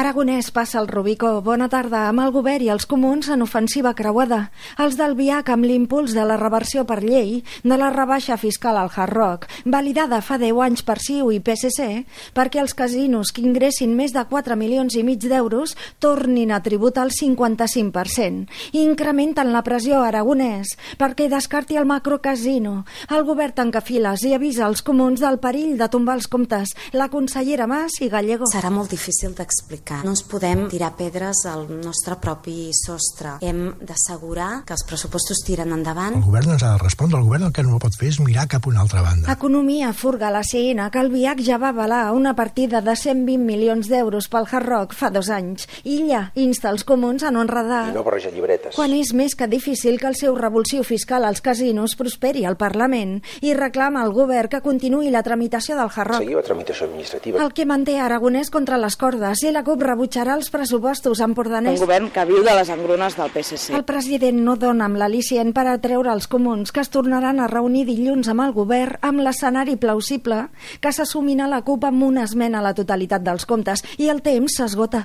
Aragonès passa el Rubicó. Bona tarda. Amb el govern i els comuns en ofensiva creuada. Els del Viac amb l'impuls de la reversió per llei de la rebaixa fiscal al Hard Rock, validada fa 10 anys per CiU i PSC, perquè els casinos que ingressin més de 4 milions i mig d'euros tornin a tributar el 55%. Incrementen la pressió a Aragonès perquè descarti el macrocasino. El govern tanca files i avisa als comuns del perill de tombar els comptes. La consellera Mas i Gallego. Serà molt difícil d'explicar explicar. No ens podem tirar pedres al nostre propi sostre. Hem d'assegurar que els pressupostos tiren endavant. El govern ens ha de respondre. El govern el que no pot fer és mirar cap a una altra banda. Economia furga la CINA, que el VIAC ja va avalar una partida de 120 milions d'euros pel Hard Rock fa dos anys. Illa insta els comuns a no enredar. I no barrejar llibretes. Quan és més que difícil que el seu revulsiu fiscal als casinos prosperi al Parlament i reclama al govern que continuï la tramitació del Hard Rock. Seguir la tramitació administrativa. El que manté Aragonès contra les cordes i la CUP rebutjarà els pressupostos empordaners. Un govern que viu de les engrunes del PSC. El president no dona amb l'al·licient per atreure els comuns que es tornaran a reunir dilluns amb el govern amb l'escenari plausible que s'assumin a la CUP amb una esmena a la totalitat dels comptes i el temps s'esgota.